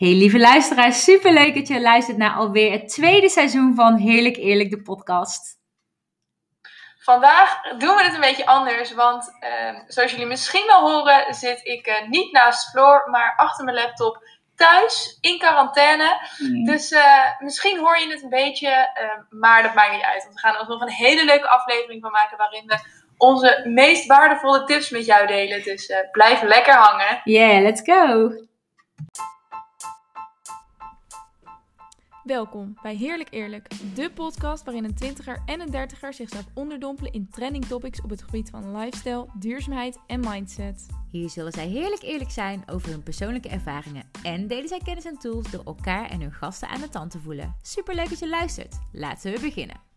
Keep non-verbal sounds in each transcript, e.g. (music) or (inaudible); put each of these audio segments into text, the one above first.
Hey lieve luisteraars, superleuk dat je luistert naar alweer het tweede seizoen van Heerlijk Eerlijk, de podcast. Vandaag doen we het een beetje anders, want uh, zoals jullie misschien wel horen, zit ik uh, niet naast Floor, maar achter mijn laptop thuis in quarantaine. Mm. Dus uh, misschien hoor je het een beetje, maar dat maakt niet uit. Want we gaan er nog een hele leuke aflevering van maken waarin we onze meest waardevolle tips met jou delen. Dus blijf lekker hangen. Yeah, let's go! Welkom bij Heerlijk Eerlijk, de podcast waarin een twintiger en een dertiger zichzelf onderdompelen in trending topics op het gebied van lifestyle, duurzaamheid en mindset. Hier zullen zij heerlijk eerlijk zijn over hun persoonlijke ervaringen en delen zij kennis en tools door elkaar en hun gasten aan de tand te voelen. Super leuk dat je luistert. Laten we beginnen.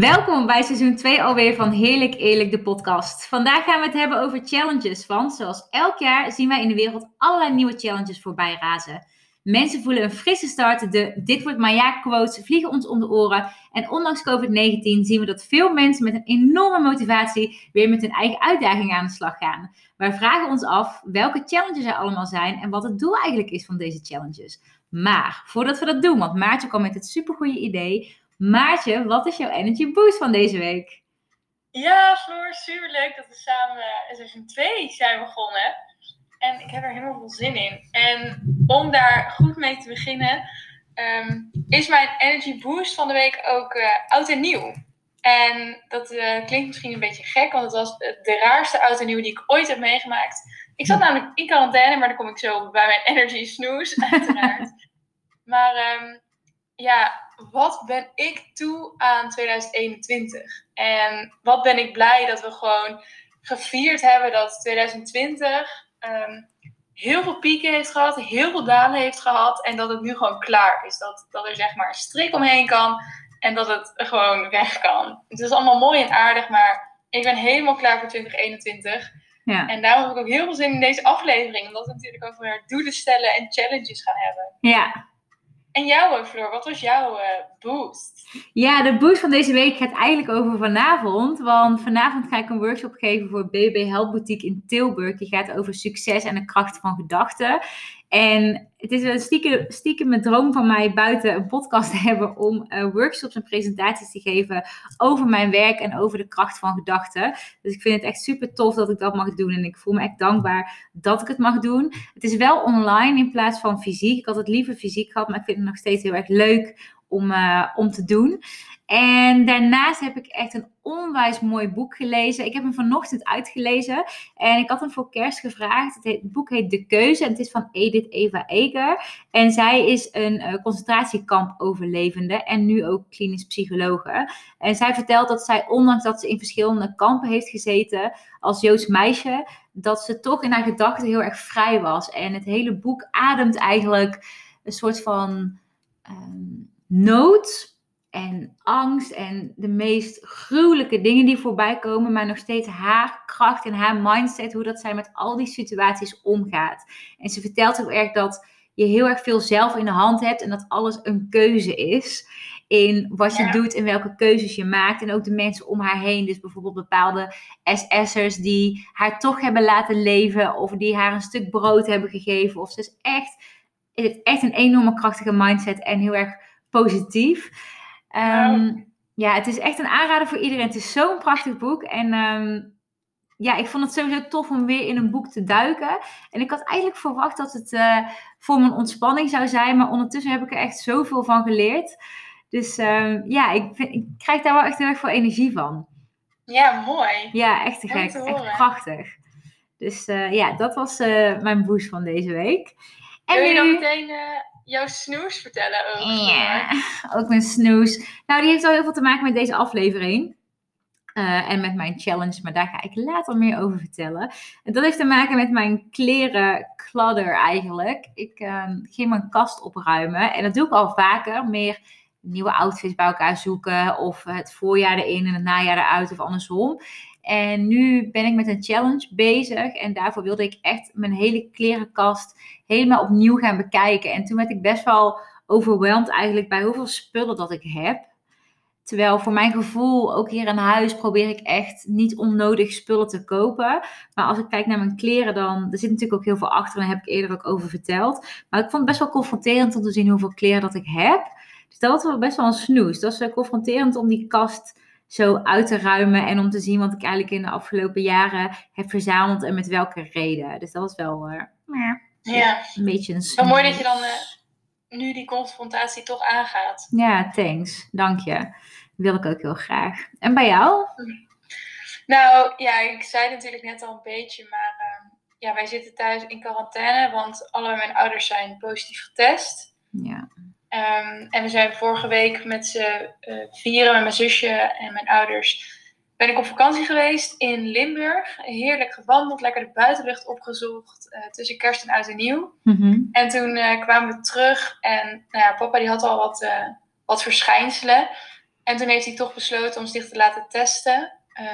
Welkom bij seizoen 2 alweer van Heerlijk Eerlijk, de podcast. Vandaag gaan we het hebben over challenges. Want zoals elk jaar zien wij in de wereld allerlei nieuwe challenges voorbij razen. Mensen voelen een frisse start. De Dit wordt mijn jaar quotes vliegen ons om de oren. En ondanks COVID-19 zien we dat veel mensen met een enorme motivatie weer met hun eigen uitdagingen aan de slag gaan. Wij vragen ons af welke challenges er allemaal zijn en wat het doel eigenlijk is van deze challenges. Maar voordat we dat doen, want Maartje kwam met het supergoeie idee Maartje, wat is jouw energy boost van deze week? Ja, Floor, super leuk dat we samen in seizoen 2 zijn begonnen. En ik heb er helemaal veel zin in. En om daar goed mee te beginnen, ehm, is mijn energy boost van de week ook uh, oud en nieuw. En dat uh, klinkt misschien een beetje gek, want het was de raarste oud en nieuw die ik ooit heb meegemaakt. Ik zat namelijk in quarantaine, maar dan kom ik zo bij mijn (laughs) energy snooze, uiteraard. (laughs) maar um, ja, wat ben ik toe aan 2021? En wat ben ik blij dat we gewoon gevierd hebben dat 2020 um, heel veel pieken heeft gehad, heel veel dalen heeft gehad en dat het nu gewoon klaar is. Dat, dat er zeg maar een strik omheen kan en dat het gewoon weg kan. Het is allemaal mooi en aardig, maar ik ben helemaal klaar voor 2021. Ja. En daarom heb ik ook heel veel zin in deze aflevering, omdat we natuurlijk ook weer doelen stellen en challenges gaan hebben. Ja, en jouw, Floor, wat was jouw uh, boost? Ja, de boost van deze week gaat eigenlijk over vanavond. Want vanavond ga ik een workshop geven voor BB Help Boutique in Tilburg. Die gaat over succes en de kracht van gedachten. En het is een stiekem, stiekem droom van mij buiten een podcast (laughs) te hebben om uh, workshops en presentaties te geven over mijn werk en over de kracht van gedachten. Dus ik vind het echt super tof dat ik dat mag doen en ik voel me echt dankbaar dat ik het mag doen. Het is wel online in plaats van fysiek. Ik had het liever fysiek gehad, maar ik vind het nog steeds heel erg leuk om, uh, om te doen. En daarnaast heb ik echt een onwijs mooi boek gelezen. Ik heb hem vanochtend uitgelezen. En ik had hem voor kerst gevraagd. Het, boek heet De Keuze. En het is van Edith Eva Eger. En zij is een uh, concentratiekamp overlevende. En nu ook klinisch psychologe. En zij vertelt dat zij, ondanks dat ze in verschillende kampen heeft gezeten. als Joods meisje. dat ze toch in haar gedachten heel erg vrij was. En het hele boek ademt eigenlijk een soort van. Um, nood en angst en de meest gruwelijke dingen die voorbij komen, maar nog steeds haar kracht en haar mindset, hoe dat zij met al die situaties omgaat. En ze vertelt ook erg dat je heel erg veel zelf in de hand hebt en dat alles een keuze is in wat je doet en welke keuzes je maakt. En ook de mensen om haar heen. Dus bijvoorbeeld bepaalde SS'ers die haar toch hebben laten leven of die haar een stuk brood hebben gegeven. Of ze is echt, heeft echt een enorme krachtige mindset en heel erg positief. Um, Ja, het is echt een aanrader voor iedereen. Het is zo'n prachtig boek. En um, ja, ik vond het sowieso tof om weer in een boek te duiken. En ik had eigenlijk verwacht dat het uh, voor mijn ontspanning zou zijn. Maar ondertussen heb ik er echt zoveel van geleerd. Dus um, ja, ik, vind, ik krijg daar wel echt heel erg veel energie van. Ja, mooi. Ja, echt te gek. Echt prachtig. Dus uh, ja, dat was uh, mijn boost van deze week. En Wil je dan meteen jouw snoes vertellen ook? Ja, ook mijn snoes. Nou, die heeft al heel veel te maken met deze aflevering. Uh, en met mijn challenge, maar daar ga ik later meer over vertellen. En dat heeft te maken met mijn klerenkladder eigenlijk. Ik uh, ging mijn kast opruimen en dat doe ik al vaker. Meer nieuwe outfits bij elkaar zoeken of het voorjaar erin en het najaar eruit of andersom. En nu ben ik met een challenge bezig. En daarvoor wilde ik echt mijn hele klerenkast helemaal opnieuw gaan bekijken. En toen werd ik best wel overweldigd eigenlijk bij hoeveel spullen dat ik heb. Terwijl voor mijn gevoel, ook hier in huis, probeer ik echt niet onnodig spullen te kopen. Maar als ik kijk naar mijn kleren, dan er zit natuurlijk ook heel veel achter. En daar heb ik eerder ook over verteld. Maar ik vond het best wel confronterend om te zien hoeveel kleren dat ik heb. Dus dat was wel best wel een snoes. Dat was confronterend om die kast zo uit te ruimen. En om te zien wat ik eigenlijk in de afgelopen jaren heb verzameld. En met welke reden. Dus dat was wel uh, ja. een beetje een snoes. Mooi dat je dan... Uh nu die confrontatie toch aangaat. Ja, thanks. Dank je. Wil ik ook heel graag. En bij jou? Nou, ja, ik zei natuurlijk net al een beetje, maar uh, ja, wij zitten thuis in quarantaine, want alle mijn ouders zijn positief getest. Ja. Um, en we zijn vorige week met z'n uh, vieren, met mijn zusje en mijn ouders, ben ik op vakantie geweest in Limburg. Heerlijk gewandeld, lekker de buitenlucht opgezocht uh, tussen kerst en oud en nieuw. Mm -hmm. En toen uh, kwamen we terug en nou ja, papa die had al wat, uh, wat verschijnselen. En toen heeft hij toch besloten om zich te laten testen.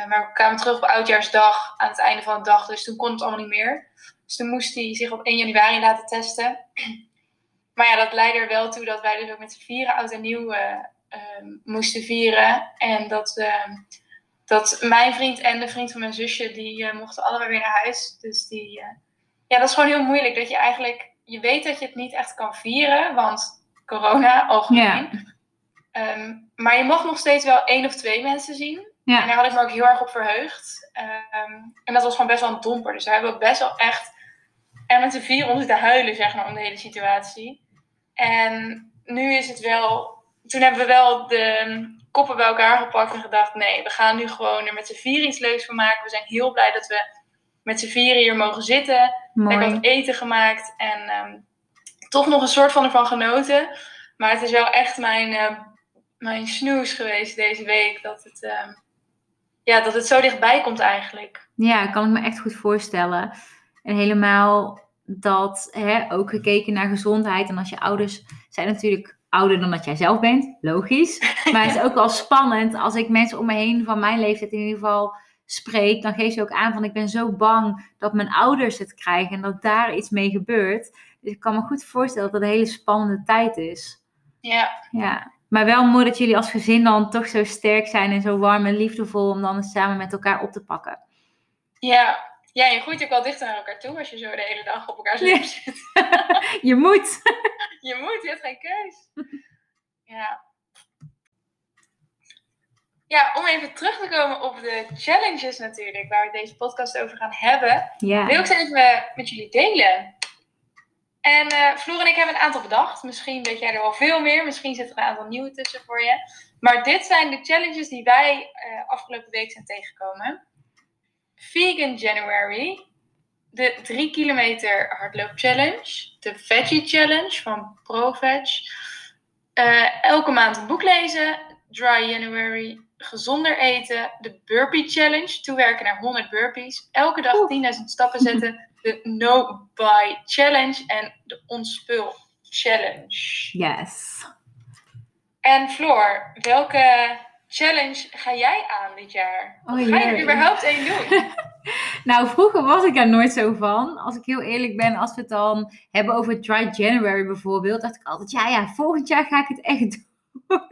maar we kwamen terug op oudjaarsdag aan het einde van de dag, dus toen kon het allemaal niet meer. Dus toen moest hij zich op 1 januari laten testen. Maar ja, dat leidde er wel toe dat wij dus ook met z'n vieren oud en nieuw moesten vieren. En dat dat mijn vriend en de vriend van mijn zusje, die uh, mochten allebei weer naar huis. Dus die, uh, ja, dat is gewoon heel moeilijk. Dat je eigenlijk, je weet dat je het niet echt kan vieren, want corona algemeen. Ja. Um, maar je mag nog steeds wel één of twee mensen zien. Ja. En daar had ik me ook heel erg op verheugd. Um, en dat was gewoon best wel een domper. Dus we hebben ook best wel echt er met z'n vier om zitten huilen, zeg maar, om de hele situatie. En nu is het wel, toen hebben we wel de koppen bij elkaar gepakt en gedacht: nee, we gaan nu gewoon er met z'n vier iets leuks van maken. We zijn heel blij dat we met z'n vieren hier mogen zitten. Mooi. Lekker wat eten gemaakt en um, toch nog een soort van ervan genoten. Maar het is wel echt mijn, uh, mijn snoes geweest deze week dat het, uh, ja, dat het zo dichtbij komt eigenlijk. Ja, kan ik me echt goed voorstellen. En helemaal dat, hè, ook gekeken naar gezondheid. En als je ouders zijn natuurlijk ouder dan dat jij zelf bent, logisch. (laughs) Maar het is ook wel spannend als ik mensen om me heen van mijn leeftijd in ieder geval spreek. Dan geef je ook aan van ik ben zo bang dat mijn ouders het krijgen en dat daar iets mee gebeurt. Dus ik kan me goed voorstellen dat het een hele spannende tijd is. Ja. Ja. Maar wel mooi dat jullie als gezin dan toch zo sterk zijn en zo warm en liefdevol om dan samen met elkaar op te pakken. Ja, ja, je groeit ook wel dichter naar elkaar toe als je zo de hele dag op elkaars lip zit. (laughs) je moet. (laughs) je moet, je hebt geen keus. Ja. Ja, om even terug te komen op de challenges natuurlijk, waar we deze podcast over gaan hebben, ja. wil ik ze even met jullie delen. En uh, Floor en ik hebben een aantal bedacht. Misschien weet jij er wel veel meer, misschien zit er een aantal nieuwe tussen voor je. Maar dit zijn de challenges die wij uh, afgelopen week zijn tegengekomen. Vegan January, de 3 kilometer hardloop challenge, de Veggie Challenge van ProVeg, uh, elke maand een boek lezen, Dry January, gezonder eten, de Burpee Challenge, toewerken naar 100 burpees, elke dag 10.000 stappen zetten, de No Buy Challenge en de Onspul Challenge. Yes. En Floor, welke challenge ga jij aan dit jaar? Oh, ga je er überhaupt één doen? (laughs) Nou, vroeger was ik daar nooit zo van. Als ik heel eerlijk ben, als we het dan hebben over Dry January bijvoorbeeld, dacht ik altijd, ja, ja, volgend jaar ga ik het echt (laughs) doen.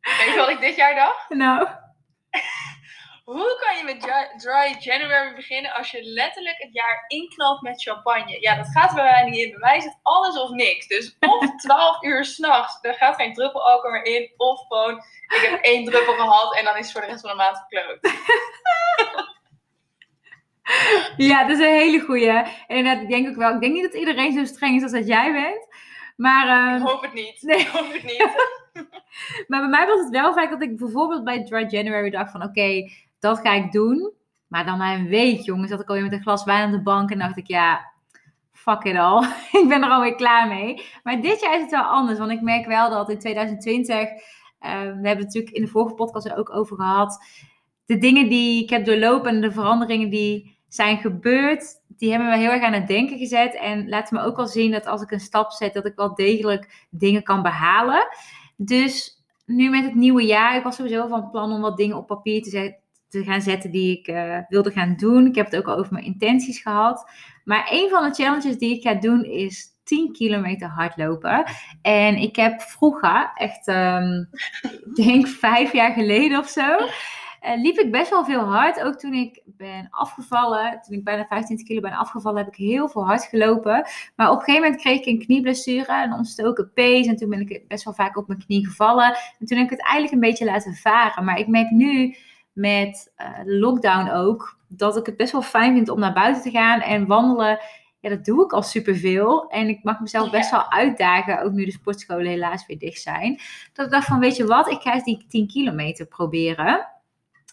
Weet je wat ik dit jaar dacht? Nou, Hoe kan je met dry, dry January beginnen als je letterlijk het jaar inknalt met champagne? Ja, dat gaat er bij mij niet in. Bij mij is het alles of niks. Dus of (laughs) 12 uur s'nachts, er gaat geen druppel alcohol meer in. Of gewoon, ik heb één druppel gehad en dan is het voor de rest van de maand gekloot. (laughs) ja, dat is een hele goeie. En inderdaad, ik denk ook wel, ik denk niet dat iedereen zo streng is als dat jij bent. Maar, Ik ehm, hoop het niet. nee. Ik hoop het niet. (laughs) maar bij mij was het wel vaak dat ik bijvoorbeeld bij Dry January dacht van, oké, dat ga ik doen. Maar dan na een week, jongens, zat ik alweer met een glas wijn op de bank en dacht ik, ja, fuck it al. (laughs) ik ben er alweer klaar mee. Maar dit jaar is het wel anders, want ik merk wel dat in 2020, eh, we hebben het natuurlijk in de vorige podcast er ook over gehad, de dingen die ik heb doorlopen en de veranderingen die zijn gebeurd, die hebben me heel erg aan het denken gezet. En laten me ook wel zien dat als ik een stap zet, dat ik wel degelijk dingen kan behalen. Dus nu met het nieuwe jaar, ik was sowieso van plan om wat dingen op papier te, zet, te gaan zetten die ik uh, wilde gaan doen. Ik heb het ook al over mijn intenties gehad. Maar een van de challenges die ik ga doen is 10 kilometer hardlopen. En ik heb vroeger, echt, um, ik denk vijf jaar geleden of zo, uh, liep ik best wel veel hard. Ook toen ik ben afgevallen, toen ik bijna 25 kilo ben afgevallen, heb ik heel veel hard gelopen. Maar op een gegeven moment kreeg ik een knieblessure, een ontstoken pees. En toen ben ik best wel vaak op mijn knie gevallen. En toen heb ik het eigenlijk een beetje laten varen. Maar ik merk nu met uh, de lockdown ook, dat ik het best wel fijn vind om naar buiten te gaan en wandelen. Ja, dat doe ik al superveel. En ik mag mezelf best wel uitdagen, ook nu de sportscholen helaas weer dicht zijn. Dat ik dacht van, weet je wat, ik ga eens die 10 kilometer proberen.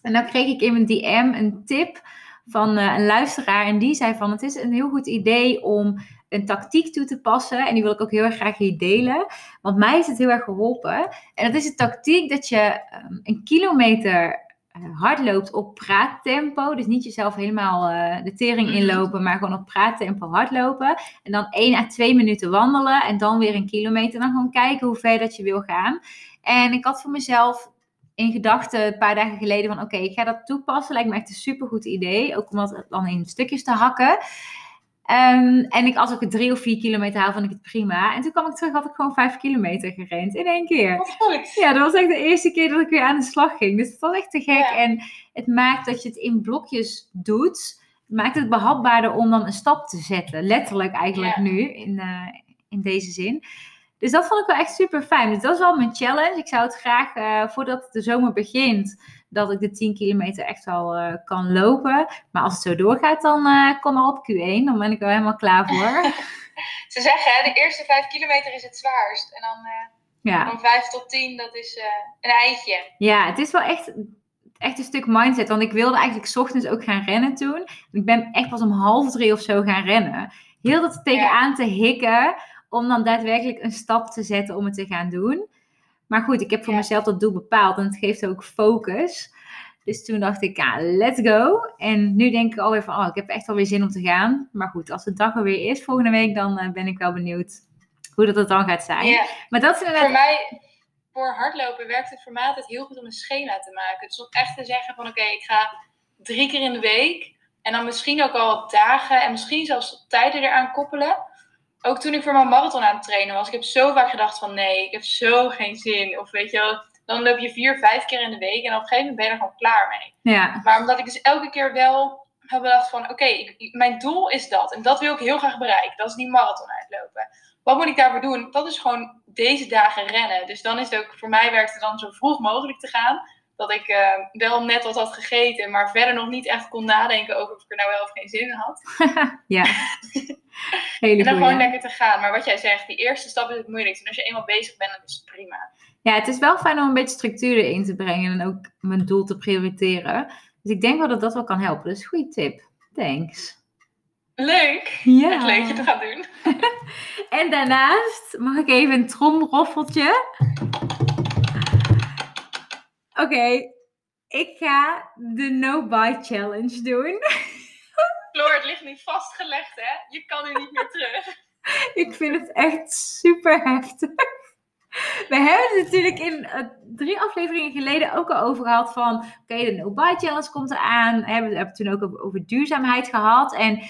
En dan kreeg ik in mijn DM een tip van uh, een luisteraar. En die zei van, het is een heel goed idee om een tactiek toe te passen. En die wil ik ook heel erg graag hier delen. Want mij is het heel erg geholpen. En dat is de tactiek dat je um, een kilometer uh, hardloopt op praattempo. Dus niet jezelf helemaal uh, de tering inlopen, maar gewoon op praattempo hardlopen. En dan 1 à 2 minuten wandelen en dan weer een kilometer. En dan gewoon kijken hoe ver dat je wil gaan. En ik had voor mezelf in gedachten een paar dagen geleden van oké, okay, ik ga dat toepassen. Lijkt me echt een supergoed idee. Ook om dat dan in stukjes te hakken. Um, en ik, als ik het drie of vier kilometer haal, vond ik het prima. En toen kwam ik terug, had ik gewoon vijf kilometer gerend in één keer. goed. Ja, dat was echt de eerste keer dat ik weer aan de slag ging. Dus het was echt te gek. Ja. En het maakt dat je het in blokjes doet. Maakt het behapbaarder om dan een stap te zetten. Letterlijk eigenlijk ja. nu, in, uh, in deze zin. Dus dat vond ik wel echt super fijn. Dus dat is wel mijn challenge. Ik zou het graag, uh, voordat de zomer begint, dat ik de 10 kilometer echt wel uh, kan lopen. Maar als het zo doorgaat, dan uh, kom maar op Q1. Dan ben ik er helemaal klaar voor. (laughs) Ze zeggen, hè, de eerste 5 kilometer is het zwaarst. En dan ja. van 5 tot 10, dat is een eitje. Ja, het is wel echt, echt een stuk mindset. Want ik wilde eigenlijk s ochtends ook gaan rennen toen. Ik ben echt pas om half drie of zo gaan rennen. Heel dat tegenaan te hikken om dan daadwerkelijk een stap te zetten om het te gaan doen. Maar goed, ik heb voor ja. mezelf dat doel bepaald en het geeft ook focus. Dus toen dacht ik, ja, let's go. En nu denk ik alweer van, oh, ik heb echt alweer zin om te gaan. Maar goed, als de dag er weer is volgende week, dan uh, ben ik wel benieuwd hoe dat het dan gaat zijn. Ja. Maar dat is inderdaad... Voor mij, voor hardlopen, werkt het voor mij altijd heel goed om een schema te maken. Dus om echt te zeggen van, oké, okay, ik ga drie keer in de week. En dan misschien ook al dagen en misschien zelfs tijden eraan koppelen ook toen ik voor mijn marathon aan het trainen was, ik heb zo vaak gedacht van nee, ik heb zo geen zin. Of weet je wel, dan loop je vier, vijf keer in de week en op een gegeven moment ben je er gewoon klaar mee. Ja. Maar omdat ik dus elke keer wel heb bedacht van oké, okay, mijn doel is dat. En dat wil ik heel graag bereiken. Dat is die marathon uitlopen. Wat moet ik daarvoor doen? Dat is gewoon deze dagen rennen. Dus dan is het ook, voor mij werkt het dan zo vroeg mogelijk te gaan. Dat ik uh, wel net wat had gegeten, maar verder nog niet echt kon nadenken over of ik er nou wel of geen zin in had. (laughs) ja. Hele en dan gewoon lekker te gaan. Maar wat jij zegt, die eerste stap is het moeilijkste. En als je eenmaal bezig bent, dan is het prima. Ja, het is wel fijn om een beetje structuur erin te brengen en ook mijn doel te prioriteren. Dus ik denk wel dat dat wel kan helpen. Dus goede tip. Thanks. Leuk. Ja. Het leuk je te gaan doen. (laughs) en daarnaast mag ik even een tromroffeltje. Oké, okay. ik ga de no-buy challenge doen. (laughs) Floor, het ligt nu vastgelegd, hè? Je kan nu niet meer terug. (laughs) ik vind het echt super heftig. We hebben het natuurlijk in uh, drie afleveringen geleden ook al over gehad van... Oké, okay, de no-buy challenge komt eraan. We hebben het toen ook over, over duurzaamheid gehad. En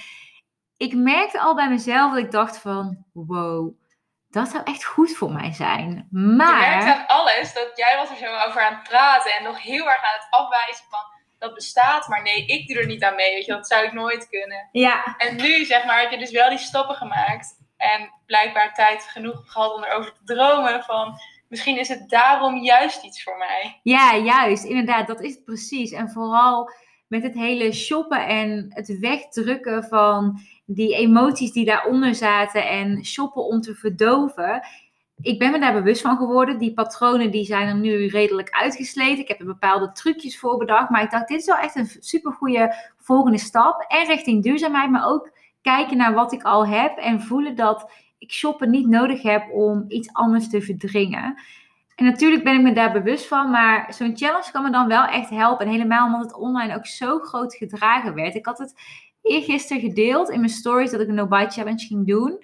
ik merkte al bij mezelf dat ik dacht van... Wow, dat zou echt goed voor mij zijn. Maar... Je merkt aan alles dat jij was er zo over aan het praten... en nog heel erg aan het afwijzen van dat bestaat, maar nee, ik doe er niet aan mee. Weet je, dat zou ik nooit kunnen. Ja. En nu, zeg maar, heb je dus wel die stappen gemaakt. En blijkbaar tijd genoeg gehad om erover te dromen van... Misschien is het daarom juist iets voor mij. Ja, juist. Inderdaad, dat is het precies. En vooral met het hele shoppen en het wegdrukken van die emoties die daaronder zaten. En shoppen om te verdoven ik ben me daar bewust van geworden. Die patronen die zijn er nu redelijk uitgesleten. Ik heb er bepaalde trucjes voor bedacht. Maar ik dacht, dit is wel echt een supergoeie volgende stap. En richting duurzaamheid, maar ook kijken naar wat ik al heb. En voelen dat ik shoppen niet nodig heb om iets anders te verdringen. En natuurlijk ben ik me daar bewust van. Maar zo'n challenge kan me dan wel echt helpen. En helemaal omdat het online ook zo groot gedragen werd. Ik had het eergisteren gedeeld in mijn stories dat ik een no-buy challenge ging doen.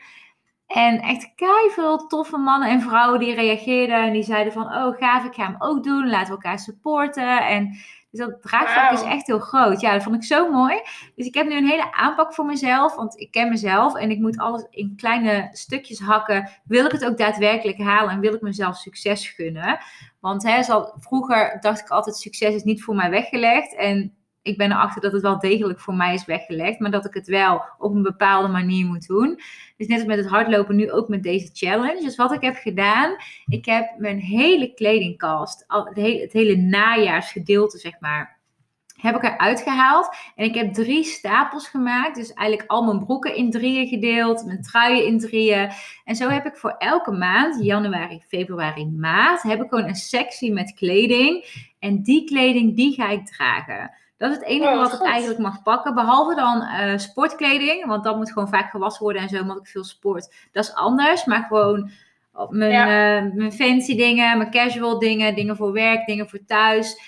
En echt veel toffe mannen en vrouwen die reageerden en die zeiden van, oh gaaf, ik ga hem ook doen, laten we elkaar supporten. En Dus dat draagvlak is echt heel groot. Ja, dat vond ik zo mooi. Dus ik heb nu een hele aanpak voor mezelf. Want ik ken mezelf en ik moet alles in kleine stukjes hakken. Wil ik het ook daadwerkelijk halen en wil ik mezelf succes gunnen? Want hè, zal, vroeger dacht ik altijd: succes is niet voor mij weggelegd. En ik ben erachter dat het wel degelijk voor mij is weggelegd. Maar dat ik het wel op een bepaalde manier moet doen. Dus net als met het hardlopen, nu ook met deze challenge. Dus wat ik heb gedaan, ik heb mijn hele kledingkast, al, het, hele, het hele najaarsgedeelte, zeg maar, heb ik eruit gehaald. En ik heb drie stapels gemaakt. Dus eigenlijk al mijn broeken in drieën gedeeld, mijn truien in drieën. En zo heb ik voor elke maand, januari, februari, maart, heb ik gewoon een sectie met kleding. En die kleding, die ga ik dragen. Dat is het enige Oh, wat ik eigenlijk mag pakken. Behalve dan eh, sportkleding. Want dat moet gewoon vaak gewassen worden en zo, omdat ik veel sport. Dat is anders. Maar gewoon op mijn, eh, mijn fancy dingen, mijn casual dingen, dingen voor werk, dingen voor thuis.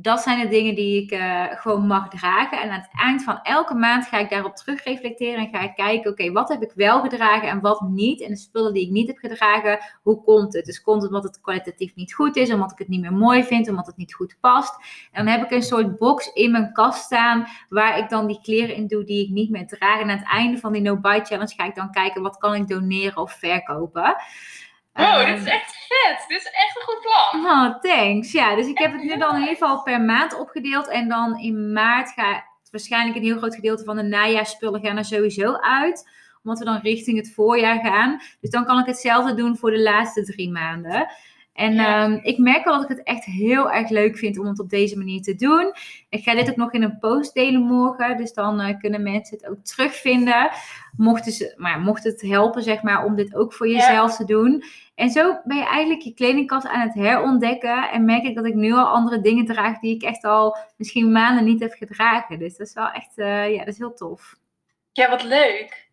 Dat zijn de dingen die ik eh, gewoon mag dragen. En aan het eind van elke maand ga ik daarop terugreflecteren en ga ik kijken, oké, wat heb ik wel gedragen en wat niet? En de spullen die ik niet heb gedragen, hoe komt het? Dus komt het omdat het kwalitatief niet goed is, omdat ik het niet meer mooi vind, omdat het niet goed past? En dan heb ik een soort box in mijn kast staan waar ik dan die kleren in doe die ik niet meer draag. En aan het einde van die no-buy challenge ga ik dan kijken, wat kan ik doneren of verkopen? Wow, Ehm, dit is echt vet. Dit is echt een goed plan. Oh, thanks. Ja, dus ik heb het nu dan in ieder geval per maand opgedeeld. En dan in maart gaat waarschijnlijk een heel groot gedeelte van de najaarsspullen gaan er sowieso uit. Omdat we dan richting het voorjaar gaan. Dus dan kan ik hetzelfde doen voor de laatste drie maanden. En Ja. ehm, ik merk wel dat ik het echt heel erg leuk vind om het op deze manier te doen. Ik ga dit ook nog in een post delen morgen. Dus dan eh, kunnen mensen het ook terugvinden. Mochten ze, maar mocht het helpen, zeg maar, om dit ook voor Ja. jezelf te doen. En zo ben je eigenlijk je kledingkast aan het herontdekken. En merk ik dat ik nu al andere dingen draag die ik echt al misschien maanden niet heb gedragen. Dus dat is wel echt, eh, ja, dat is heel tof. Ja, wat leuk.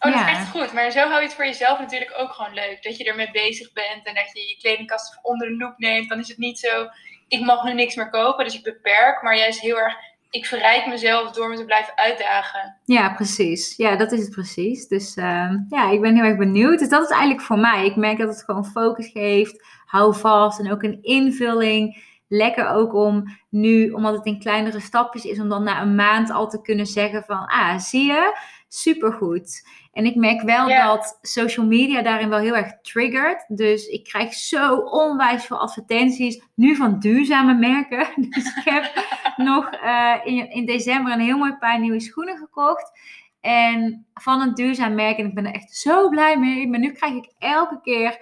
Oh, dat is echt goed. Maar zo hou je het voor jezelf natuurlijk ook gewoon leuk. Dat je ermee bezig bent en dat je je kledingkast onder de loep neemt. Dan is het niet zo, ik mag nu niks meer kopen, dus ik beperk. Maar juist heel erg, ik verrijk mezelf door me te blijven uitdagen. Ja, precies. Ja, dat is het precies. Dus eh, ja, ik ben heel erg benieuwd. Dus dat is eigenlijk voor mij. Ik merk dat het gewoon focus geeft. Hou vast en ook een invulling. Lekker ook om nu, omdat het in kleinere stapjes is, om dan na een maand al te kunnen zeggen van, ah, zie je, supergoed. En ik merk wel dat social media daarin wel heel erg triggert. Dus ik krijg zo onwijs veel advertenties, nu van duurzame merken. (laughs) Dus ik heb (laughs) nog eh, in, in december een heel mooi paar nieuwe schoenen gekocht. En van een duurzaam merk. En ik ben er echt zo blij mee. Maar nu krijg ik elke keer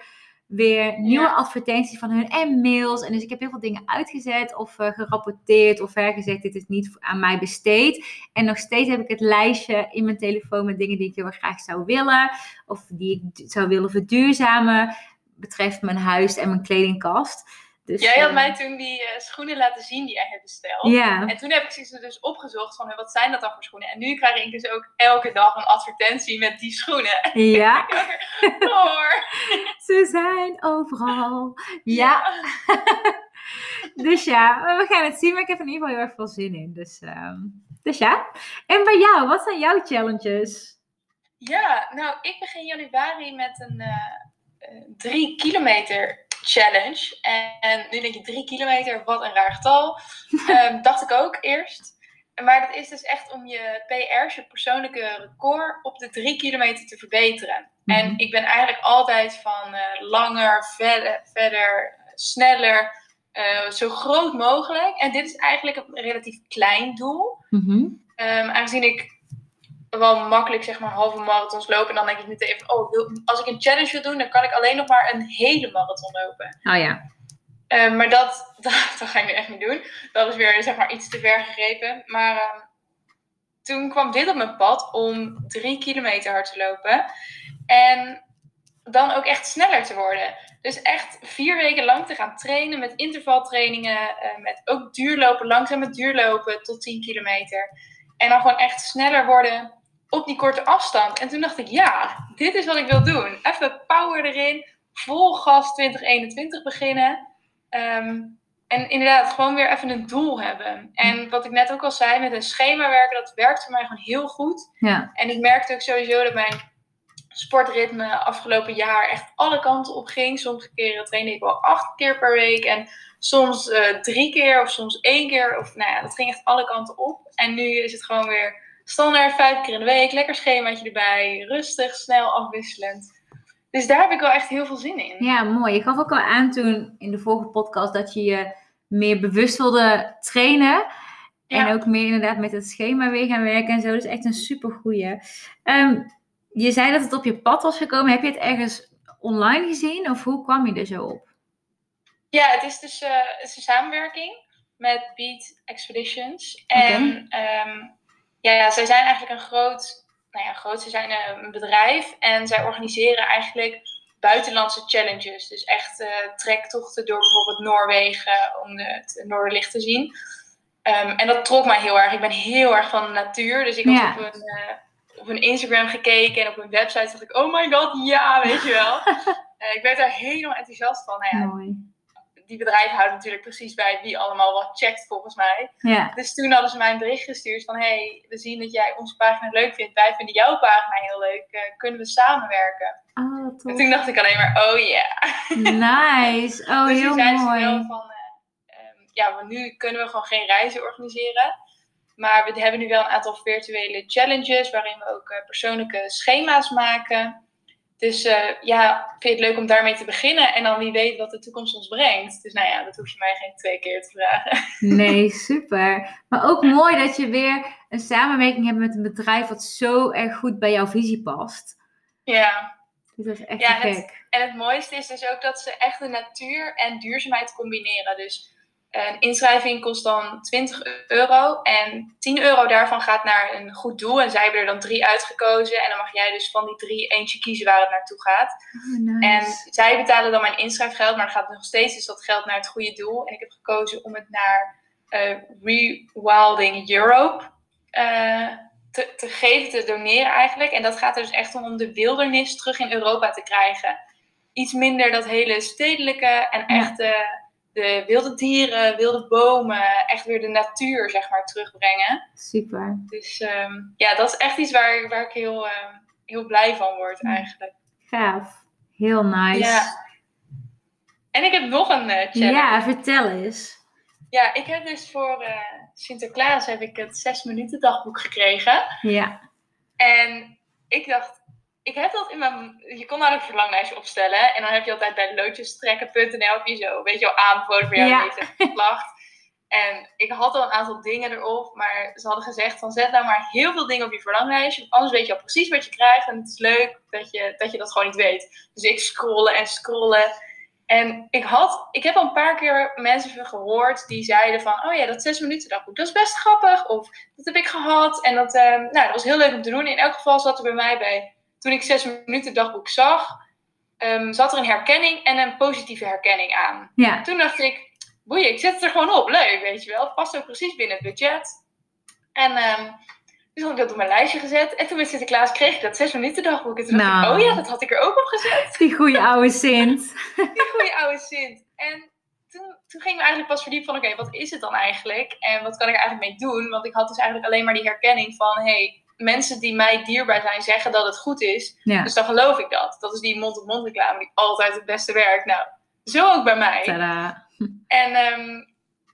weer nieuwe Ja. advertenties van hun en mails. En dus ik heb heel veel dingen uitgezet of eh, gerapporteerd of gezegd dit is niet aan mij besteed. En nog steeds heb ik het lijstje in mijn telefoon met dingen die ik heel erg graag zou willen. Of die ik zou willen verduurzamen. Betreft mijn huis en mijn kledingkast. Dus, Jij had eh, mij toen die eh, schoenen laten zien die jij hebt besteld. Ja. En toen heb ik ze dus opgezocht van, wat zijn dat dan voor schoenen? En nu krijg ik dus ook elke dag een advertentie met die schoenen. Ja, (laughs) Hoor. ze zijn overal. Ja, (laughs) dus ja, we gaan het zien. Maar ik heb er in ieder geval heel erg veel zin in. Dus, ehm, dus ja. En bij jou, wat zijn jouw challenges? Ja, nou, ik begin januari met een eh, drie kilometer challenge. En, nu denk je, drie kilometer, wat een raar getal. (laughs) Ehm, dacht ik ook eerst. Maar dat is dus echt om je PR's, je persoonlijke record, op de drie kilometer te verbeteren. Mhm. En ik ben eigenlijk altijd van eh, langer, verder, verder sneller, eh, zo groot mogelijk. En dit is eigenlijk een relatief klein doel. Mhm. Ehm, aangezien ik wel makkelijk zeg maar halve marathons loop. En dan denk ik meteen van, oh, als ik een challenge wil doen, dan kan ik alleen nog maar een hele marathon lopen. Oh ja. Ehm, maar dat, (laughs) dat, dat ga ik nu echt niet doen. Dat is weer zeg maar iets te ver gegrepen. Maar ehm, toen kwam dit op mijn pad om drie kilometer hard te lopen. En dan ook echt sneller te worden. Dus echt vier weken lang te gaan trainen met intervaltrainingen. eh, met ook duurlopen, langzaam met duurlopen tot 10 kilometer. En dan gewoon echt sneller worden op die korte afstand. En toen dacht ik, ja, dit is wat ik wil doen. Even power erin. Vol gas 2021 beginnen. Ehm, en inderdaad, gewoon weer even een doel hebben. En wat ik net ook al zei, met een schema werken, dat werkt voor mij gewoon heel goed. Ja. En ik merkte ook sowieso dat mijn sportritme afgelopen jaar echt alle kanten op ging. Sommige keren trainde ik wel acht keer per week. En soms eh, drie keer of soms één keer. Of nou ja, dat ging echt alle kanten op. En nu is het gewoon weer standaard vijf keer in de week. Lekker schemaatje erbij. Rustig, snel, afwisselend. Dus daar heb ik wel echt heel veel zin in. Ja, mooi. Je gaf ook al aan toen in de vorige podcast dat je je meer bewust wilde trainen. En ook meer inderdaad met het schema weer gaan werken en zo. Is echt een super goeie. je zei dat het op je pad was gekomen. Heb je het ergens online gezien? Of hoe kwam je er zo op? Ja, het is dus eh, het is een samenwerking met Beat Expeditions. En ehm, ja, ja, zij zijn eigenlijk een groot, nou ja, groot, ze zijn eh, een bedrijf en zij organiseren eigenlijk buitenlandse challenges. Dus echt eh, trektochten door bijvoorbeeld Noorwegen om de, het Noorderlicht te zien. Ehm, en dat trok mij heel erg. Ik ben heel erg van de natuur, dus ik had Ja. op, hun, eh, op hun Instagram gekeken en op hun website dacht ik, oh my god, ja, weet je wel. (laughs) Ik werd daar helemaal enthousiast van. Nou ja, Mooi. Die bedrijf houdt natuurlijk precies bij wie allemaal wat checkt volgens mij. Ja. Dus toen hadden ze mij een bericht gestuurd van hey, we zien dat jij onze pagina leuk vindt. Wij vinden jouw pagina heel leuk. Eh, kunnen we samenwerken? Oh, En tof. toen dacht ik alleen maar, oh ja. (laughs) Nice. Oh, dus heel zijn ze mooi. van, eh, ehm, ja, maar nu kunnen we gewoon geen reizen organiseren. Maar we hebben nu wel een aantal virtuele challenges waarin we ook eh, persoonlijke schema's maken. Dus eh, ja, vind je het leuk om daarmee te beginnen en dan wie weet wat de toekomst ons brengt. Dus nou ja, dat hoef je mij geen twee keer te vragen. Nee, (laughs) super. Maar ook mooi dat je weer een samenwerking hebt met een bedrijf wat zo erg goed bij jouw visie past. Ja, Dus dat is echt Ja, het- en het mooiste is dus ook dat ze echt de natuur en duurzaamheid combineren. Dus een inschrijving kost dan 20 euro en 10 euro daarvan gaat naar een goed doel. En zij hebben er dan drie uitgekozen en dan mag jij dus van die drie eentje kiezen waar het naartoe gaat. Oh, En zij betalen dan mijn inschrijfgeld, maar het gaat nog steeds dus dat geld naar het goede doel. En ik heb gekozen om het naar eh, Rewilding Europe eh, te, te geven, te doneren eigenlijk. En dat gaat er dus echt om om de wildernis terug in Europa te krijgen. Iets minder dat hele stedelijke en echt eh, de wilde dieren, wilde bomen, echt weer de natuur zeg maar terugbrengen. Super. Dus ehm, ja, dat is echt iets waar, waar ik heel, eh, heel blij van word eigenlijk. Gaaf. Heel nice. Ja. En ik heb nog een eh, challenge. Ja, vertel eens. Ja, ik heb dus voor eh, Sinterklaas heb ik het 6 minuten dagboek gekregen. Ja. En ik dacht, ik heb dat in mijn... Je kon daar een verlanglijstje opstellen. En dan heb je altijd bij loodjestrekken.nl heb je zo, weet je wel, aanbevolen voor jou Ja. deze klacht. En ik had al een aantal dingen erop, maar ze hadden gezegd van zet nou maar heel veel dingen op je verlanglijstje. Want anders weet je al precies wat je krijgt. En het is leuk dat je, dat je dat gewoon niet weet. Dus ik scrollen en scrollen. En ik, had, ik heb al een paar keer mensen gehoord die zeiden van, oh ja, dat 6 minuten dagboek, dat is best grappig. Of dat heb ik gehad. En dat, ehm, nou, dat was heel leuk om te doen. In elk geval zat er bij mij bij, toen ik 6 minuten dagboek zag, ehm, zat er een herkenning en een positieve herkenning aan. Ja. Toen dacht ik, boeien, ik zet het er gewoon op. Leuk, weet je wel. Het past ook precies binnen het budget. En ehm dus had ik dat op mijn lijstje gezet. En toen met Sinterklaas kreeg ik dat 6 minuten dagboek. En toen dacht Nou. ik, oh ja, dat had ik er ook op gezet. (laughs) Die goede oude Sint. (laughs) Die goede oude Sint. En toen, toen ging ik me eigenlijk pas verdiepen van, oké, wat is het dan eigenlijk? En wat kan ik er eigenlijk mee doen? Want ik had dus eigenlijk alleen maar die herkenning van, hey, mensen die mij dierbaar zijn zeggen dat het goed is. Ja. Dus dan geloof ik dat. Dat is die mond-op-mond reclame die altijd het beste werkt. Nou, zo ook bij mij. Tada. En ehm,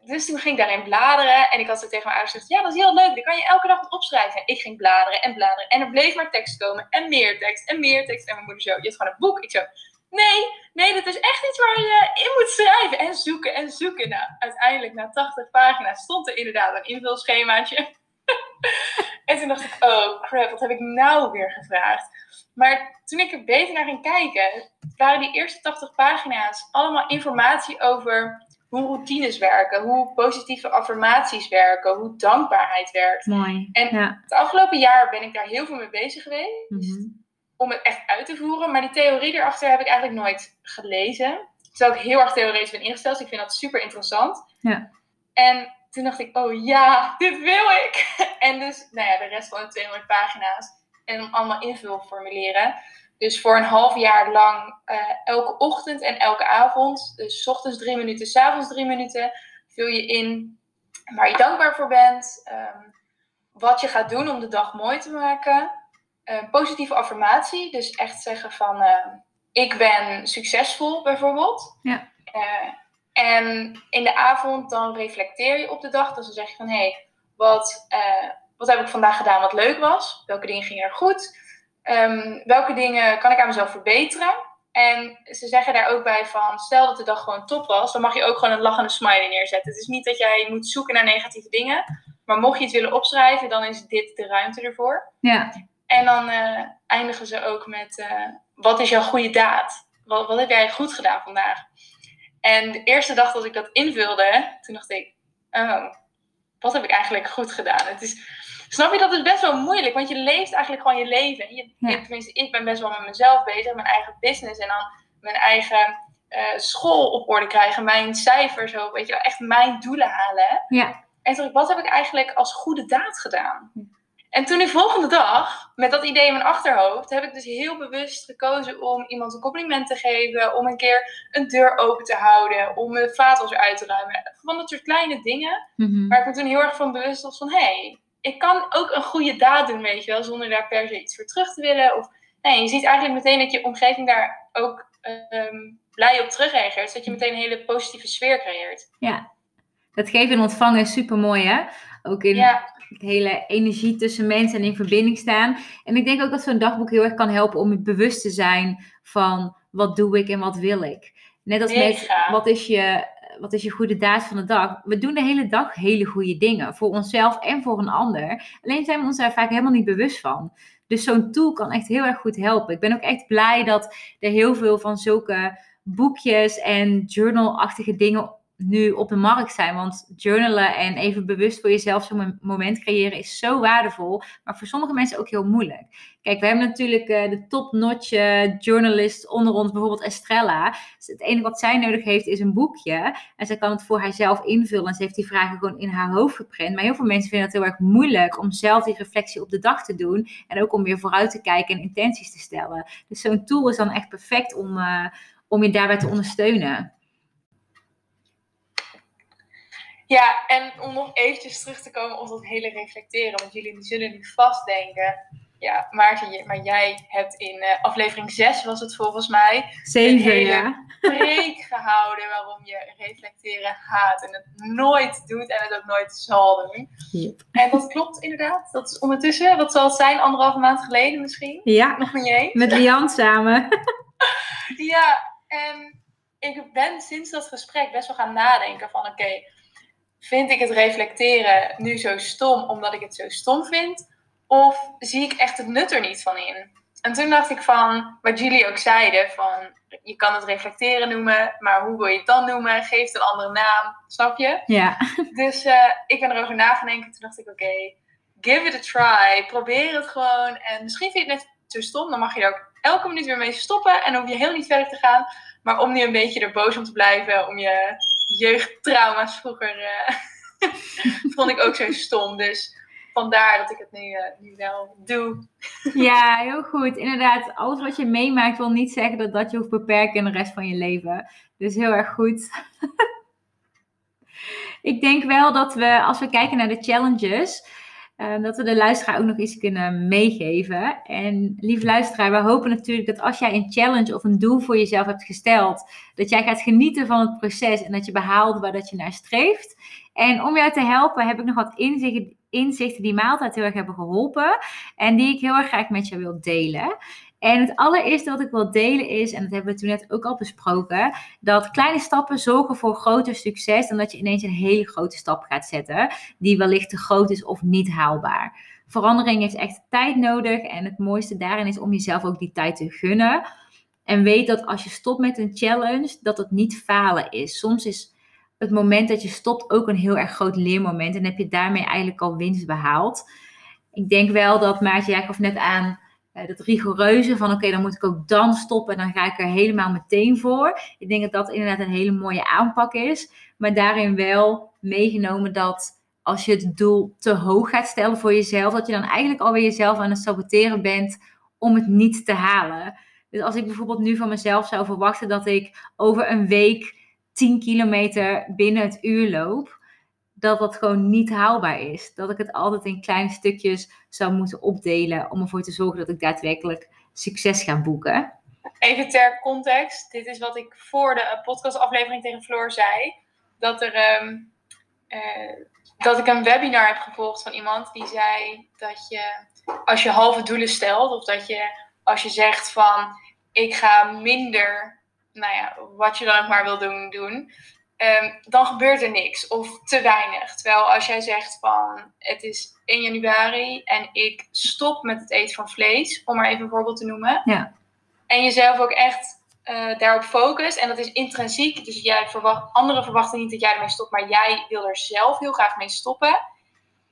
dus toen ging ik daarin bladeren. En ik had zo tegen mijn ouders gezegd, ja, dat is heel leuk. Dan kan je elke dag wat opschrijven. En ik ging bladeren en bladeren. En er bleef maar tekst komen. En meer tekst en meer tekst. En mijn moeder zo, je hebt gewoon een boek. Ik zo, nee, nee, dat is echt iets waar je in moet schrijven. En zoeken en zoeken. Nou, uiteindelijk na 80 pagina's stond er inderdaad een invulschemaatje. (laughs) en toen dacht ik, oh crap, wat heb ik nou weer gevraagd? Maar toen ik er beter naar ging kijken, waren die eerste 80 pagina's allemaal informatie over hoe routines werken, hoe positieve affirmaties werken, hoe dankbaarheid werkt. Mooi. En- ja. Het afgelopen jaar ben ik daar heel veel mee bezig geweest Mhm. om het echt uit te voeren, maar die theorie erachter heb ik eigenlijk nooit gelezen. Terwijl ik heel erg theoretisch ben ingesteld, dus ik vind dat super interessant. Ja. En toen dacht ik, oh ja, dit wil ik! (laughs) En dus, nou ja, de rest van de 200 pagina's en allemaal invulformulieren. Dus voor een half jaar lang eh, elke ochtend en elke avond, dus 's ochtends drie minuten, 's avonds drie minuten, vul je in waar je dankbaar voor bent, ehm, wat je gaat doen om de dag mooi te maken, een positieve affirmatie, dus echt zeggen van ehm, ik ben succesvol bijvoorbeeld. Ja. Eh, En in de avond dan reflecteer je op de dag. Dus dan zeg je van, hé, hey, wat, eh, wat heb ik vandaag gedaan wat leuk was? Welke dingen gingen er goed? Ehm, welke dingen kan ik aan mezelf verbeteren? En ze zeggen daar ook bij van, stel dat de dag gewoon top was, dan mag je ook gewoon een lachende smiley neerzetten. Het is niet dat jij moet zoeken naar negatieve dingen, maar mocht je het willen opschrijven, dan is dit de ruimte ervoor. Ja. En dan uh, eindigen ze ook met, uh, wat is jouw goede daad? Wat, wat heb jij goed gedaan vandaag? En de eerste dag dat ik dat invulde, toen dacht ik, oh, wat heb ik eigenlijk goed gedaan? Het is, snap je, dat is best wel moeilijk, want je leeft eigenlijk gewoon je leven. Je, ja. Tenminste, ik ben best wel met mezelf bezig, mijn eigen business en dan mijn eigen uh, school op orde krijgen, mijn cijfers, zo, weet je, echt mijn doelen halen. Ja. En toen wat heb ik eigenlijk als goede daad gedaan? En toen die volgende dag, met dat idee in mijn achterhoofd, heb ik dus heel bewust gekozen om iemand een compliment te geven, om een keer een deur open te houden, om mijn vaatwas uit te ruimen. Van dat soort kleine dingen, mm -hmm. waar ik me toen heel erg van bewust was van, hé, hey, ik kan ook een goede daad doen, weet je wel, zonder daar per se iets voor terug te willen. Of, nee, je ziet eigenlijk meteen dat je omgeving daar ook um, blij op terugreageert, zodat je meteen een hele positieve sfeer creëert. Ja, dat geven en ontvangen is super mooi, hè? Ook in Ja. Hele energie tussen mensen en in verbinding staan. En ik denk ook dat zo'n dagboek heel erg kan helpen om je bewust te zijn van wat doe ik en wat wil ik. Net als met wat is je, wat is je goede daad van de dag. We doen de hele dag hele goede dingen voor onszelf en voor een ander. Alleen zijn we ons daar vaak helemaal niet bewust van. Dus zo'n tool kan echt heel erg goed helpen. Ik ben ook echt blij dat er heel veel van zulke boekjes en journal-achtige dingen nu op de markt zijn. Want journalen en even bewust voor jezelf zo'n moment creëren is zo waardevol. Maar voor sommige mensen ook heel moeilijk. Kijk, we hebben natuurlijk uh, de top-notch uh, journalist onder ons, bijvoorbeeld Estrella. Dus het enige wat zij nodig heeft is een boekje. En zij kan het voor haarzelf invullen. En ze heeft die vragen gewoon in haar hoofd geprint. Maar heel veel mensen vinden het heel erg moeilijk om zelf die reflectie op de dag te doen. En ook om weer vooruit te kijken en intenties te stellen. Dus zo'n tool is dan echt perfect om, uh, om je daarbij te ondersteunen. Ja, en om nog eventjes terug te komen op dat hele reflecteren. Want jullie zullen nu vast denken. Ja, Maarten, maar jij hebt in uh, aflevering 6 was het volgens mij. Zeven, ja. preek gehouden waarom je reflecteren haat. En het nooit doet en het ook nooit zal doen. Yep. En dat klopt inderdaad. Dat is ondertussen, wat zal het zijn, anderhalve maand geleden misschien? Ja, Nog niet eens. met Lian samen. ja, en ik ben sinds dat gesprek best wel gaan nadenken van oké. Okay, vind ik het reflecteren nu zo stom omdat ik het zo stom vind? Of zie ik echt het nut er niet van in? En toen dacht ik van, wat jullie ook zeiden, van je kan het reflecteren noemen, maar hoe wil je het dan noemen? Geef het een andere naam, snap je? Ja. Dus uh, ik ben erover na gaan denken. Toen dacht ik, oké, okay, give it a try. Probeer het gewoon. En misschien vind je het net zo stom, dan mag je er ook elke minuut weer mee stoppen. En dan hoef je heel niet verder te gaan. Maar om nu een beetje er boos om te blijven, om je jeugdtrauma's vroeger uh, (laughs) vond ik ook zo stom. Dus vandaar dat ik het nu, uh, nu wel doe. (laughs) Ja, heel goed. Inderdaad, alles wat je meemaakt wil niet zeggen dat dat je hoeft beperken in de rest van je leven. Dus heel erg goed. (laughs) ik denk wel dat we, als we kijken naar de challenges, uh, dat we de luisteraar ook nog iets kunnen meegeven. En lieve luisteraar, we hopen natuurlijk dat als jij een challenge of een doel voor jezelf hebt gesteld, dat jij gaat genieten van het proces en dat je behaalt waar dat je naar streeft. En om jou te helpen heb ik nog wat inzichten, inzichten die mij altijd heel erg hebben geholpen en die ik heel erg graag met je wil delen. En het allereerste wat ik wil delen is, en dat hebben we toen net ook al besproken, dat kleine stappen zorgen voor groter succes dan dat je ineens een hele grote stap gaat zetten, die wellicht te groot is of niet haalbaar. Verandering heeft echt tijd nodig en het mooiste daarin is om jezelf ook die tijd te gunnen. En weet dat als je stopt met een challenge, dat het niet falen is. Soms is het moment dat je stopt ook een heel erg groot leermoment en heb je daarmee eigenlijk al winst behaald. Ik denk wel dat Maartje, jij gaf net aan, uh, dat rigoureuze van oké, dan moet ik ook dan stoppen en dan ga ik er helemaal meteen voor. Ik denk dat dat inderdaad een hele mooie aanpak is. Maar daarin wel meegenomen dat als je het doel te hoog gaat stellen voor jezelf, dat je dan eigenlijk alweer jezelf aan het saboteren bent om het niet te halen. Dus als ik bijvoorbeeld nu van mezelf zou verwachten dat ik over een week 10 kilometer binnen het uur loop, dat dat gewoon niet haalbaar is. Dat ik het altijd in kleine stukjes zou moeten opdelen om ervoor te zorgen dat ik daadwerkelijk succes ga boeken. even ter context. Dit is wat ik voor de podcastaflevering tegen Floor zei. Dat, er, ehm, eh, dat ik een webinar heb gevolgd van iemand die zei dat je als je halve doelen stelt, of dat je als je zegt van ik ga minder, nou ja, wat je dan ook maar wil doen, doen Ehm, dan gebeurt er niks of te weinig. Terwijl als jij zegt van het is 1 januari en ik stop met het eten van vlees, om maar even een voorbeeld te noemen. Ja. En jezelf ook echt uh, daarop focust en dat is intrinsiek. Dus jij verwacht, anderen verwachten niet dat jij ermee stopt, maar jij wil er zelf heel graag mee stoppen.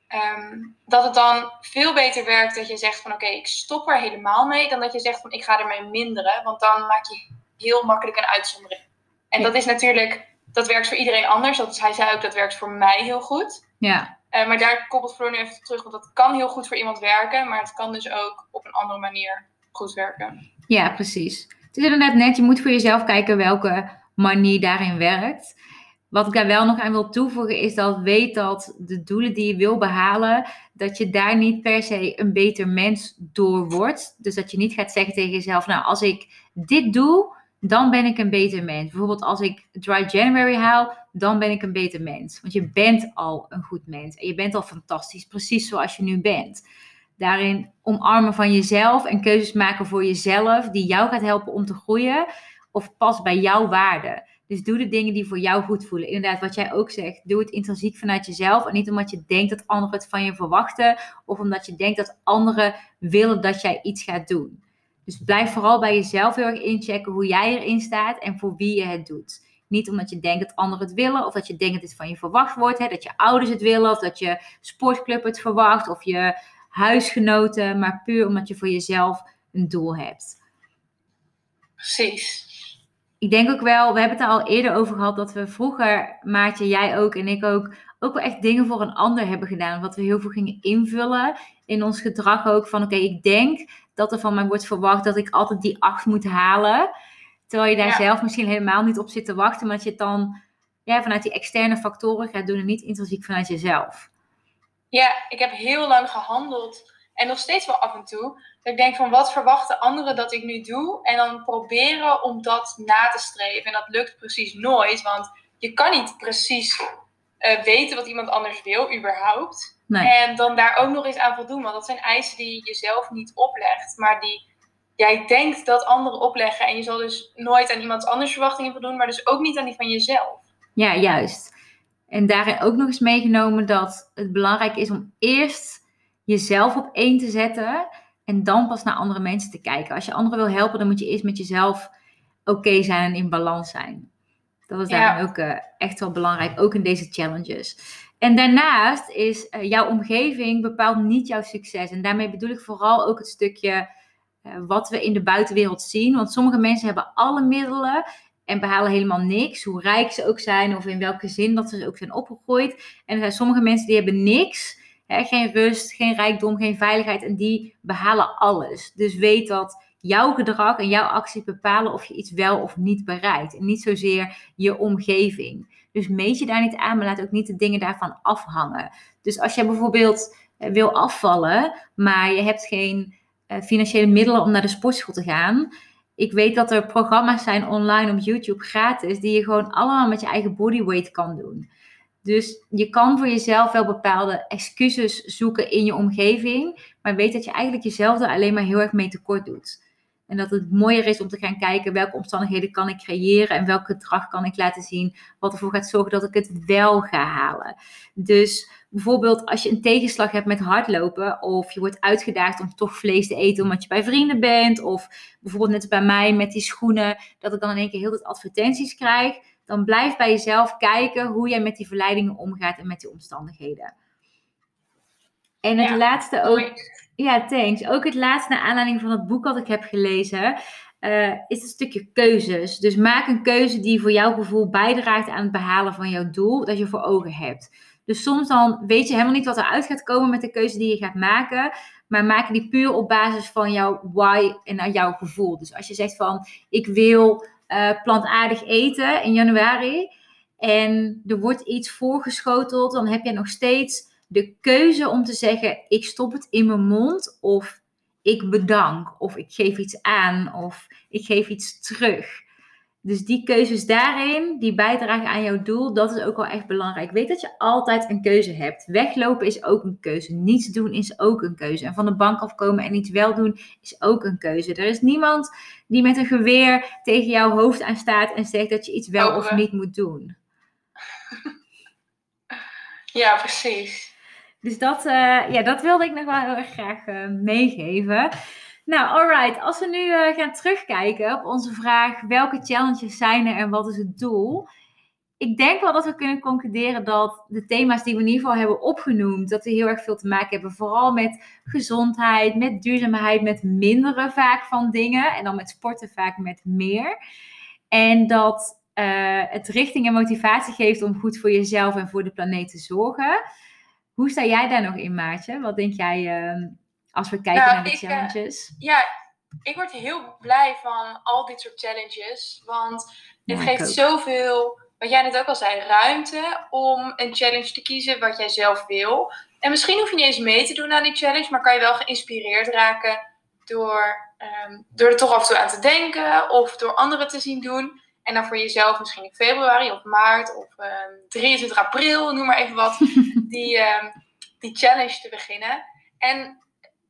Ehm, dat het dan veel beter werkt dat je zegt van oké, ik stop er helemaal mee, dan dat je zegt van ik ga ermee minderen. Want dan maak je heel makkelijk een uitzondering. En dat is natuurlijk dat werkt voor iedereen anders. Dat hij zei ook, dat werkt voor mij heel goed. Ja. Uh, maar daar koppelt Floor nu even terug, want dat kan heel goed voor iemand werken, maar het kan dus ook op een andere manier goed werken. Ja, precies. Het is inderdaad net, je moet voor jezelf kijken welke manier daarin werkt. Wat ik daar wel nog aan wil toevoegen is dat weet dat de doelen die je wil behalen, dat je daar niet per se een beter mens door wordt. Dus dat je niet gaat zeggen tegen jezelf, nou als ik dit doe, dan ben ik een beter mens. Bijvoorbeeld als ik Dry January haal, dan ben ik een beter mens. Want je bent al een goed mens en je bent al fantastisch, precies zoals je nu bent. Daarin omarmen van jezelf en keuzes maken voor jezelf, die jou gaat helpen om te groeien of past bij jouw waarden. Dus doe de dingen die voor jou goed voelen. Inderdaad, wat jij ook zegt, doe het intrinsiek vanuit jezelf en niet omdat je denkt dat anderen het van je verwachten of omdat je denkt dat anderen willen dat jij iets gaat doen. Dus blijf vooral bij jezelf heel erg inchecken hoe jij erin staat en voor wie je het doet. Niet omdat je denkt dat anderen het willen of dat je denkt dat het van je verwacht wordt. Hè, dat je ouders het willen of dat je sportclub het verwacht of je huisgenoten. Maar puur omdat je voor jezelf een doel hebt. Precies. Ik denk ook wel, we hebben het er al eerder over gehad dat we vroeger, Maatje, jij ook en ik ook, ook wel echt dingen voor een ander hebben gedaan. Wat we heel veel gingen invullen in ons gedrag ook. Van oké, ik denk dat er van mij wordt verwacht dat ik altijd die acht moet halen. Terwijl je daar zelf misschien helemaal niet op zit te wachten, maar dat je het dan ja, vanuit die externe factoren gaat doen en niet intrinsiek vanuit jezelf. Ja, ik heb heel lang gehandeld en nog steeds wel af en toe. Dat ik denk van wat verwachten anderen dat ik nu doe en dan proberen om dat na te streven. En dat lukt precies nooit, want je kan niet precies uh, weten wat iemand anders wil, überhaupt. En dan daar ook nog eens aan voldoen. Want dat zijn eisen die je jezelf niet oplegt, maar die jij denkt dat anderen opleggen. En je zal dus nooit aan iemand anders verwachtingen voldoen, maar dus ook niet aan die van jezelf. Ja, juist. En daarin ook nog eens meegenomen dat het belangrijk is om eerst jezelf op één te zetten en dan pas naar andere mensen te kijken. Als je anderen wil helpen, dan moet je eerst met jezelf oké zijn en in balans zijn. Dat is daarin ook uh, echt wel belangrijk, ook in deze challenges. En daarnaast is uh, jouw omgeving bepaalt niet jouw succes. En daarmee bedoel ik vooral ook het stukje uh, wat we in de buitenwereld zien. Want sommige mensen hebben alle middelen en behalen helemaal niks, hoe rijk ze ook zijn of in welke zin dat ze ook zijn opgegroeid. En er zijn sommige mensen die hebben niks, hè, geen rust, geen rijkdom, geen veiligheid en die behalen alles. Dus weet dat jouw gedrag en jouw acties bepalen of je iets wel of niet bereikt. En niet zozeer je omgeving. Dus meet je daar niet aan, maar laat ook niet de dingen daarvan afhangen. Dus als je bijvoorbeeld eh, wil afvallen, maar je hebt geen uh, financiële middelen om naar de sportschool te gaan. Ik weet dat er programma's zijn online op YouTube gratis, die je gewoon allemaal met je eigen bodyweight kan doen. Dus je kan voor jezelf wel bepaalde excuses zoeken in je omgeving, maar weet dat je eigenlijk jezelf er alleen maar heel erg mee tekort doet. En dat het mooier is om te gaan kijken welke omstandigheden kan ik creëren en welk gedrag kan ik laten zien, wat ervoor gaat zorgen dat ik het wel ga halen. Dus bijvoorbeeld als je een tegenslag hebt met hardlopen of je wordt uitgedaagd om toch vlees te eten omdat je bij vrienden bent of bijvoorbeeld net bij mij met die schoenen, dat ik dan in één keer heel veel advertenties krijg, dan blijf bij jezelf kijken hoe jij met die verleidingen omgaat en met die omstandigheden. En het laatste ook. Ja, thanks. Ook het laatste naar aanleiding van het boek dat ik heb gelezen. Uh, is een stukje keuzes. Dus maak een keuze die voor jouw gevoel bijdraagt aan het behalen van jouw doel dat je voor ogen hebt. Dus soms dan weet je helemaal niet wat eruit gaat komen met de keuze die je gaat maken. Maar maak die puur op basis van jouw why en jouw gevoel. Dus als je zegt van ik wil uh, plantaardig eten in januari. En er wordt iets voorgeschoteld, dan heb je nog steeds de keuze om te zeggen: ik stop het in mijn mond of ik bedank of ik geef iets aan of ik geef iets terug. Dus die keuzes daarin, die bijdragen aan jouw doel, dat is ook wel echt belangrijk. Weet dat je altijd een keuze hebt. Weglopen is ook een keuze. Niets doen is ook een keuze. En van de bank afkomen en iets wel doen is ook een keuze. Er is niemand die met een geweer tegen jouw hoofd aan staat en zegt dat je iets wel of niet moet doen. (laughs) Ja, precies. Dus dat, uh, ja, dat wilde ik nog wel heel erg graag uh, meegeven. Nou, alright. Als we nu uh, gaan terugkijken op onze vraag: welke challenges zijn er en wat is het doel? Ik denk wel dat we kunnen concluderen dat de thema's die we in ieder geval hebben opgenoemd, dat die heel erg veel te maken hebben, vooral met gezondheid, met duurzaamheid, met mindere vaak van dingen en dan met sporten vaak met meer. En dat het richting en motivatie geeft om goed voor jezelf en voor de planeet te zorgen. Hoe sta jij daar nog in, Maatje? Wat denk jij uh, als we kijken Nou, naar de ik, eh, challenges? Ja, ik word heel blij van al dit soort challenges. Want dit Ja, ik geeft zoveel, wat jij net ook al zei, ruimte om een challenge te kiezen wat jij zelf wil. En misschien hoef je niet eens mee te doen aan die challenge, maar kan je wel geïnspireerd raken door, ehm, door er toch af en toe aan te denken of door anderen te zien doen. En dan voor jezelf misschien in februari of maart of ehm, 23 april, noem maar even wat, (laughs) die, ehm, die challenge te beginnen. En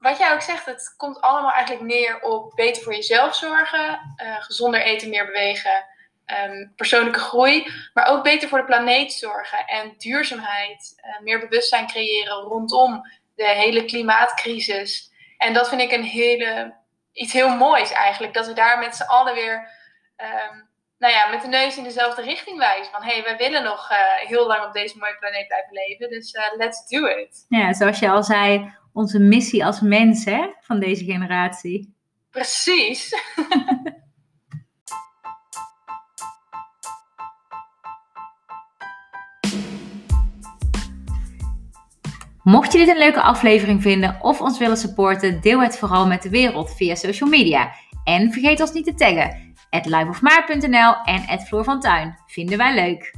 wat jij ook zegt, het komt allemaal eigenlijk neer op beter voor jezelf zorgen, eh, gezonder eten, meer bewegen, ehm, persoonlijke groei, maar ook beter voor de planeet zorgen en duurzaamheid, eh, meer bewustzijn creëren rondom de hele klimaatcrisis. En dat vind ik een hele, iets heel moois eigenlijk, dat we daar met z'n allen weer ehm, nou ja, met de neus in dezelfde richting wijzen. Van hé, hey, wij willen nog eh, heel lang op deze mooie planeet blijven leven, dus eh, let's do it. Ja, zoals je al zei, onze missie als mens hè, van deze generatie. Precies. (laughs) Mocht je dit een leuke aflevering vinden of ons willen supporten, deel het vooral met de wereld via social media. En vergeet ons niet te taggen. At en at Floor van Tuin. Vinden wij leuk.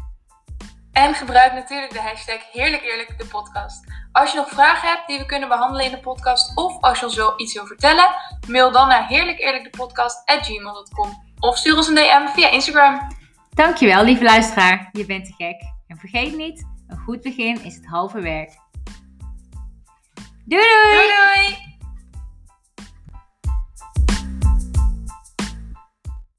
En gebruik natuurlijk de hashtag Heerlijk Eerlijk de podcast. Als je nog vragen hebt die we kunnen behandelen in de podcast, of als je ons wil iets wil vertellen, mail dan naar heerlijkeerlijkdepodcast.gmail.com of stuur ons een DM via Instagram. Dankjewel, lieve luisteraar. Je bent te gek. En vergeet niet, een goed begin is het halve werk. Doei doei! Doei doei!